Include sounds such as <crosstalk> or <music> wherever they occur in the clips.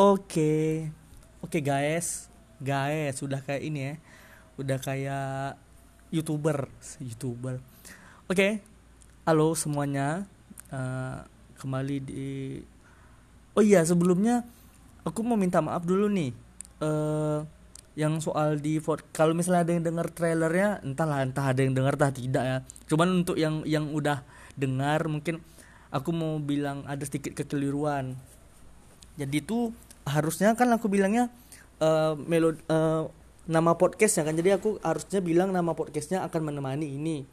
Oke. Oke guys. Guys, sudah kayak ini ya. Udah kayak YouTuber, YouTuber. Oke. Halo semuanya. Uh, kembali di Oh iya, sebelumnya aku mau minta maaf dulu nih. Uh, yang soal di kalau misalnya ada yang dengar trailernya entahlah entah ada yang dengar entah tidak ya cuman untuk yang yang udah dengar mungkin aku mau bilang ada sedikit kekeliruan jadi itu harusnya kan aku bilangnya uh, melod uh, nama podcastnya kan. Jadi aku harusnya bilang nama podcastnya akan menemani ini.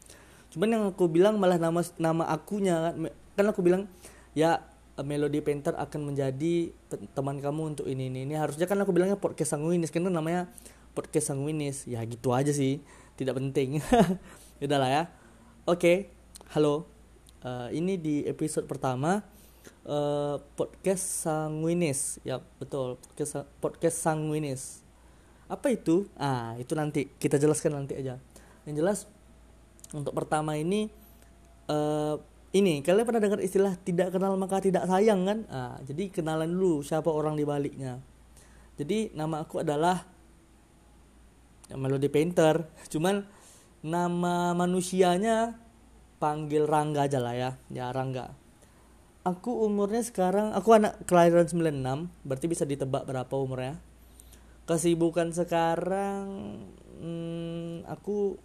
Cuman yang aku bilang malah nama nama akunya kan. Kan aku bilang ya Melody Painter akan menjadi teman kamu untuk ini ini ini. Harusnya kan aku bilangnya podcast sanguinis. Kan namanya podcast sanguinis. Ya gitu aja sih. Tidak penting. <laughs> Udahlah ya. Oke. Okay. halo. Uh, ini di episode pertama uh, podcast sanguinis. Ya betul. Podcast podcast sanguinis. Apa itu? Ah itu nanti. Kita jelaskan nanti aja. Yang jelas untuk pertama ini uh, ini kalian pernah dengar istilah tidak kenal maka tidak sayang kan? Ah, jadi kenalan dulu siapa orang di baliknya. Jadi nama aku adalah Melody Painter. <laughs> Cuman nama manusianya panggil Rangga aja lah ya. Ya Rangga aku umurnya sekarang aku anak kelahiran 96 berarti bisa ditebak berapa umurnya? Kesibukan sekarang hmm, aku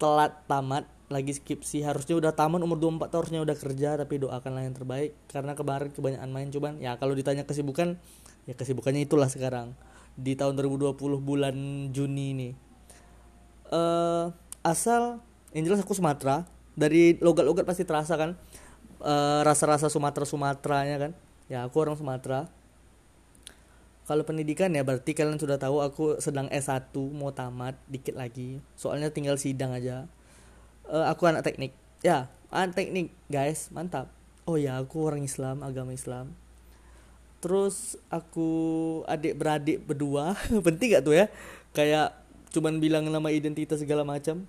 telat tamat lagi skripsi harusnya udah tamat umur 24 harusnya udah kerja tapi doakanlah yang terbaik. Karena kemarin kebanyakan main cuman ya kalau ditanya kesibukan ya kesibukannya itulah sekarang. Di tahun 2020 bulan Juni ini. Uh, asal yang jelas aku Sumatera. Dari logat-logat pasti terasa kan uh, rasa-rasa Sumatera Sumateranya kan? Ya aku orang Sumatera. Kalau pendidikan ya berarti kalian sudah tahu aku sedang S1 mau tamat dikit lagi. Soalnya tinggal sidang aja. Uh, aku anak teknik. Ya anak teknik guys. Mantap. Oh ya aku orang Islam agama Islam. Terus aku adik beradik berdua. <laughs> Penting gak tuh ya? Kayak cuman bilang nama identitas segala macam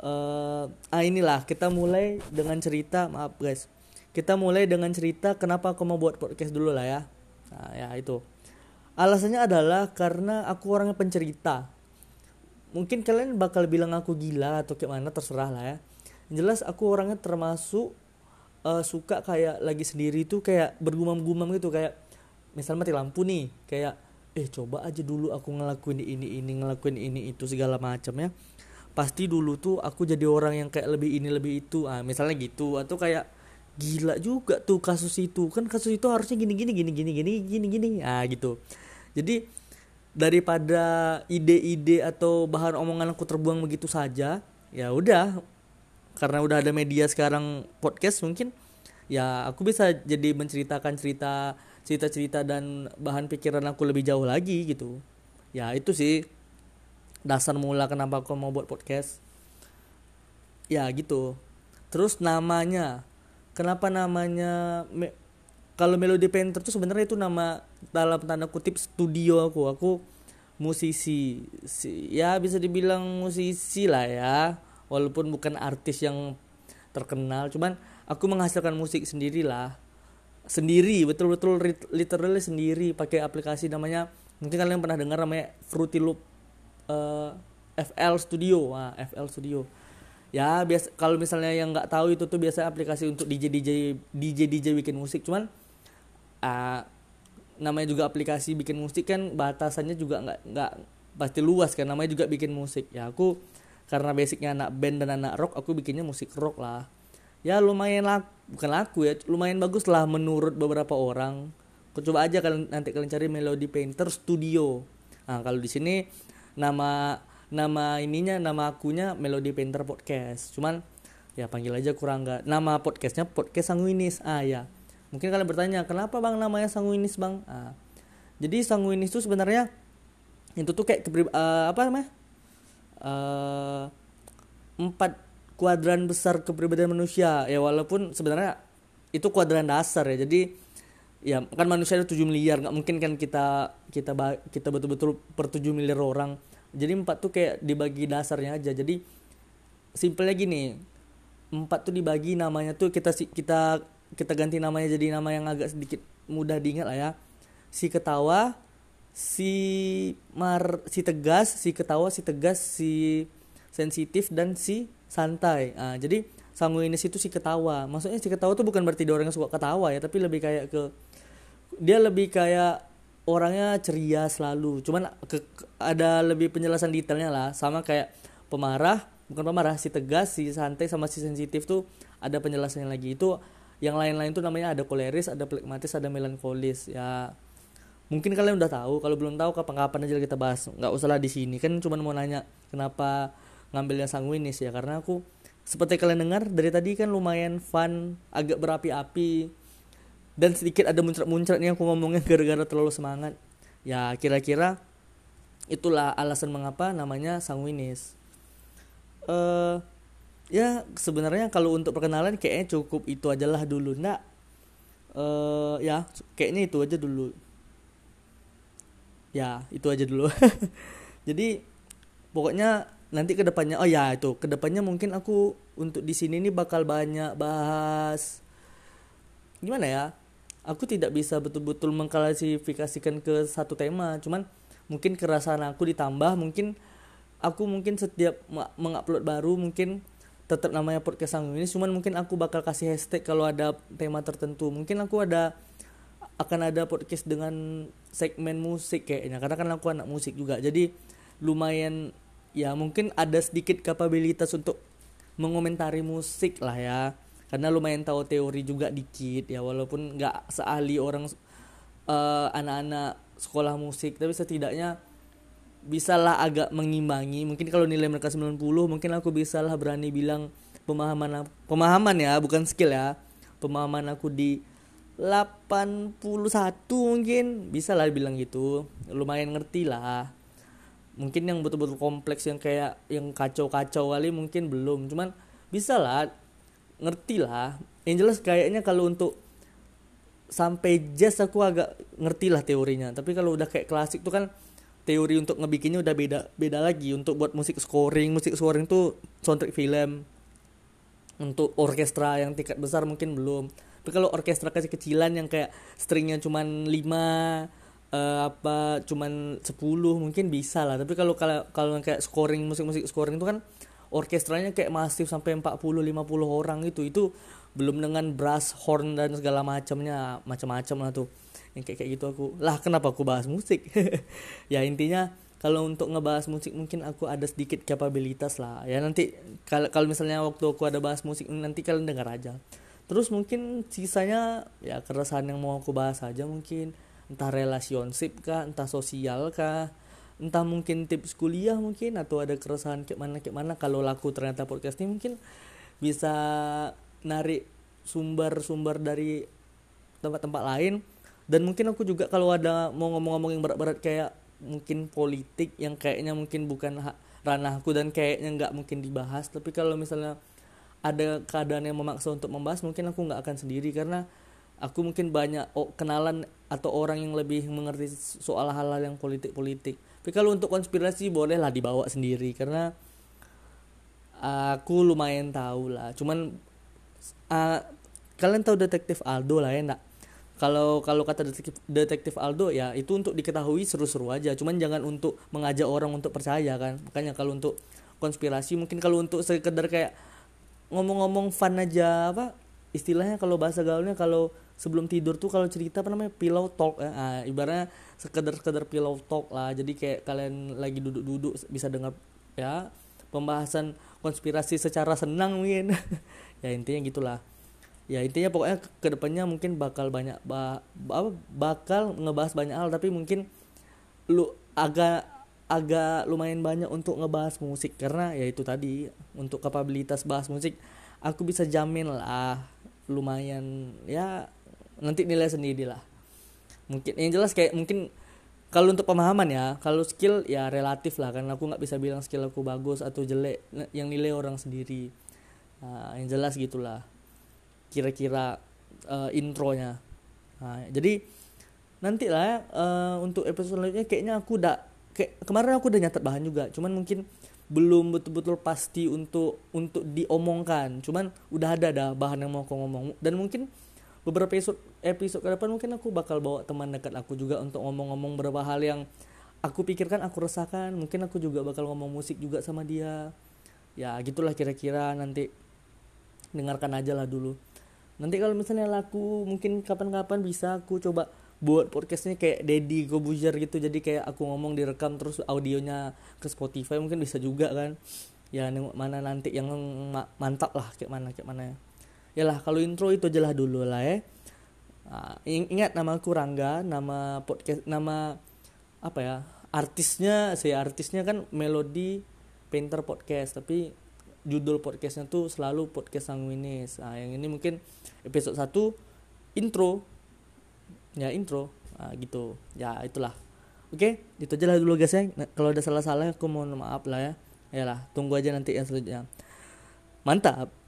uh, ah inilah kita mulai dengan cerita maaf guys. Kita mulai dengan cerita kenapa aku mau buat podcast dulu lah ya. Nah ya itu. Alasannya adalah karena aku orangnya pencerita. Mungkin kalian bakal bilang aku gila atau kayak mana terserah lah ya. Jelas aku orangnya termasuk uh, suka kayak lagi sendiri tuh kayak bergumam-gumam gitu. Kayak misalnya mati lampu nih kayak eh coba aja dulu aku ngelakuin ini ini ngelakuin ini itu segala macam ya pasti dulu tuh aku jadi orang yang kayak lebih ini lebih itu. Ah misalnya gitu atau kayak gila juga tuh kasus itu. Kan kasus itu harusnya gini gini gini gini gini gini gini. Ah gitu. Jadi daripada ide-ide atau bahan omongan aku terbuang begitu saja ya udah. Karena udah ada media sekarang podcast mungkin ya aku bisa jadi menceritakan cerita cerita-cerita dan bahan pikiran aku lebih jauh lagi gitu. Ya itu sih dasar mula kenapa aku mau buat podcast? Ya gitu. Terus namanya. Kenapa namanya me, kalau Melody Painter tuh sebenarnya itu nama dalam tanda kutip studio aku. Aku musisi. Si, ya bisa dibilang musisi lah ya. Walaupun bukan artis yang terkenal cuman aku menghasilkan musik sendiri lah. Sendiri betul-betul literally sendiri pakai aplikasi namanya. Mungkin kalian pernah dengar namanya Fruity Loop uh, eh, FL Studio. Nah, FL Studio. Ya biasa kalau misalnya yang nggak tahu itu tuh biasa aplikasi untuk DJ DJ DJ DJ bikin musik. Cuman uh, namanya juga aplikasi bikin musik kan batasannya juga nggak nggak pasti luas kan. Namanya juga bikin musik. Ya aku karena basicnya anak band dan anak rock aku bikinnya musik rock lah. Ya lumayan lah bukan laku ya lumayan bagus lah menurut beberapa orang. Aku coba aja kalian nanti kalian cari Melody Painter Studio. Nah kalau di sini nama nama ininya nama akunya Melody Painter Podcast. Cuman ya panggil aja kurang nggak. Nama podcastnya podcast sanguinis. Ah ya. Mungkin kalian bertanya kenapa bang namanya sanguinis bang? Ah, jadi sanguinis itu sebenarnya itu tuh kayak uh, apa namanya? Uh, empat kuadran besar kepribadian manusia. Ya walaupun sebenarnya itu kuadran dasar ya. Jadi ya kan manusia itu 7 miliar nggak mungkin kan kita kita kita betul-betul per 7 miliar orang. Jadi empat tuh kayak dibagi dasarnya aja. Jadi simpelnya gini empat tuh dibagi namanya tuh kita kita kita ganti namanya jadi nama yang agak sedikit mudah diingat lah ya. Si ketawa si mar si tegas si ketawa si tegas si sensitif dan si santai. Nah, jadi sanguinis itu si ketawa. Maksudnya si ketawa tuh bukan berarti dia orang yang suka ketawa ya tapi lebih kayak ke dia lebih kayak orangnya ceria selalu. Cuman ke, ada lebih penjelasan detailnya lah. Sama kayak pemarah bukan pemarah si tegas si santai sama si sensitif tuh ada penjelasannya lagi. Itu yang lain-lain tuh namanya ada koleris ada plekmatis ada melankolis. Ya mungkin kalian udah tahu. Kalau belum tahu kapan-kapan aja kita bahas. Nggak usah lah di sini. Kan cuma mau nanya kenapa ngambilnya sanguinis ya? Karena aku seperti kalian dengar dari tadi kan lumayan fun agak berapi-api. Dan sedikit ada muncrat-muncrat yang aku ngomongnya <laughs> gara-gara terlalu semangat. Ya kira-kira itulah alasan mengapa namanya sanguinis. Uh, ya sebenarnya kalau untuk perkenalan kayaknya cukup itu aja lah dulu. Nak uh, ya kayaknya itu aja dulu. Ya itu aja dulu. <laughs> Jadi pokoknya nanti ke depannya oh ya itu. Ke depannya mungkin aku untuk di sini nih bakal banyak bahas gimana ya aku tidak bisa betul-betul mengklasifikasikan ke satu tema. Cuman mungkin kerasaan aku ditambah mungkin aku mungkin setiap mengupload baru mungkin tetap namanya podcast sanggung ini. Cuman mungkin aku bakal kasih hashtag kalau ada tema tertentu. Mungkin aku ada akan ada podcast dengan segmen musik kayaknya. Karena kan aku anak musik juga. Jadi lumayan ya mungkin ada sedikit kapabilitas untuk mengomentari musik lah ya. Karena lumayan tahu teori juga dikit ya walaupun nggak seahli orang uh, anak-anak sekolah musik. Tapi setidaknya bisalah agak mengimbangi. Mungkin kalau nilai mereka 90 mungkin aku bisalah berani bilang pemahaman pemahaman ya bukan skill ya. Pemahaman aku di 81 mungkin bisa lah bilang gitu. Lumayan ngerti lah mungkin yang betul-betul kompleks yang kayak yang kacau-kacau kali mungkin belum. Cuman bisa lah ngerti lah. Yang jelas kayaknya kalau untuk sampai jazz aku agak ngerti lah teorinya. Tapi kalau udah kayak klasik tuh kan teori untuk ngebikinnya udah beda beda lagi. Untuk buat musik scoring musik scoring tuh soundtrack film. Untuk orkestra yang tingkat besar mungkin belum. Tapi kalau orkestra kecil-kecilan yang kayak stringnya cuman 5 uh, apa cuman 10 mungkin bisa lah. Tapi kalau kalau kalau kayak scoring musik-musik scoring itu kan orkestranya kayak masif sampai 40 50 orang itu itu belum dengan brass horn dan segala macamnya macam-macam lah tuh. Yang kayak kayak gitu aku. Lah kenapa aku bahas musik? <laughs> Ya intinya kalau untuk ngebahas musik mungkin aku ada sedikit kapabilitas lah. Ya nanti kalau kalau misalnya waktu aku ada bahas musik nanti kalian dengar aja. Terus mungkin sisanya ya keresahan yang mau aku bahas aja mungkin entah relationship kah entah sosial kah entah mungkin tips kuliah mungkin atau ada keresahan kayak mana kayak mana. Kalau laku ternyata podcast ini mungkin bisa narik sumber-sumber dari tempat-tempat lain. Dan mungkin aku juga kalau ada mau ngomong-ngomong yang berat-berat kayak mungkin politik yang kayaknya mungkin bukan ranahku dan kayaknya nggak mungkin dibahas. Tapi kalau misalnya ada keadaan yang memaksa untuk membahas mungkin aku nggak akan sendiri. Karena aku mungkin banyak oh, kenalan atau orang yang lebih mengerti soal hal-hal yang politik-politik. Tapi kalau untuk konspirasi bolehlah dibawa sendiri karena aku lumayan tahu lah. Cuman uh, kalian tahu detektif Aldo lah ya enggak? Kalau kalau kata detektif, detektif Aldo ya itu untuk diketahui seru-seru aja. Cuman jangan untuk mengajak orang untuk percaya kan. Makanya kalau untuk konspirasi mungkin kalau untuk sekedar kayak ngomong-ngomong fun aja apa istilahnya kalau bahasa gaulnya kalau sebelum tidur tuh kalau cerita apa namanya pillow talk ya nah, ibaratnya sekedar sekedar pillow talk lah. Jadi kayak kalian lagi duduk-duduk bisa dengar ya pembahasan konspirasi secara senang mungkin. <laughs> Ya intinya gitulah. Ya intinya pokoknya ke depannya mungkin bakal banyak ba, ba bakal ngebahas banyak hal tapi mungkin lu agak agak lumayan banyak untuk ngebahas musik. Karena ya itu tadi untuk kapabilitas bahas musik aku bisa jamin lah lumayan ya nanti nilai sendiri lah. Mungkin yang jelas kayak mungkin kalau untuk pemahaman ya kalau skill ya relatif lah karena aku nggak bisa bilang skill aku bagus atau jelek yang nilai orang sendiri. Nah, yang jelas gitulah kira-kira uh, intronya. Nah, jadi nanti lah uh, untuk episode selanjutnya kayaknya aku udah kayak kemarin aku udah nyatet bahan juga cuman mungkin belum betul-betul pasti untuk untuk diomongkan. Cuman udah ada dah bahan yang mau aku ngomong. Dan mungkin beberapa episode episode ke depan mungkin aku bakal bawa teman dekat aku juga untuk ngomong-ngomong beberapa hal yang aku pikirkan aku resahkan mungkin aku juga bakal ngomong musik juga sama dia. Ya gitulah kira-kira. Nanti dengarkan aja lah dulu. Nanti kalau misalnya laku mungkin kapan-kapan bisa aku coba buat podcastnya kayak Dedi Gobuzer gitu. Jadi kayak aku ngomong direkam terus audionya ke Spotify mungkin bisa juga kan. Ya mana nanti yang mantap lah kayak mana kayak mana. ya lah kalau intro itu aja dulu lah ya. Uh, ingat nama aku Rangga nama podcast nama apa ya artisnya saya artisnya kan Melody Painter Podcast tapi judul podcastnya tuh selalu podcast sanguinis. Nah yang ini mungkin episode 1 intro. Ya intro. Nah, gitu. Ya itulah. Oke itu aja lah dulu guys ya. Nah, kalau ada salah-salah aku mohon maaf lah ya. Ya lah tunggu aja nanti yang selanjutnya. Mantap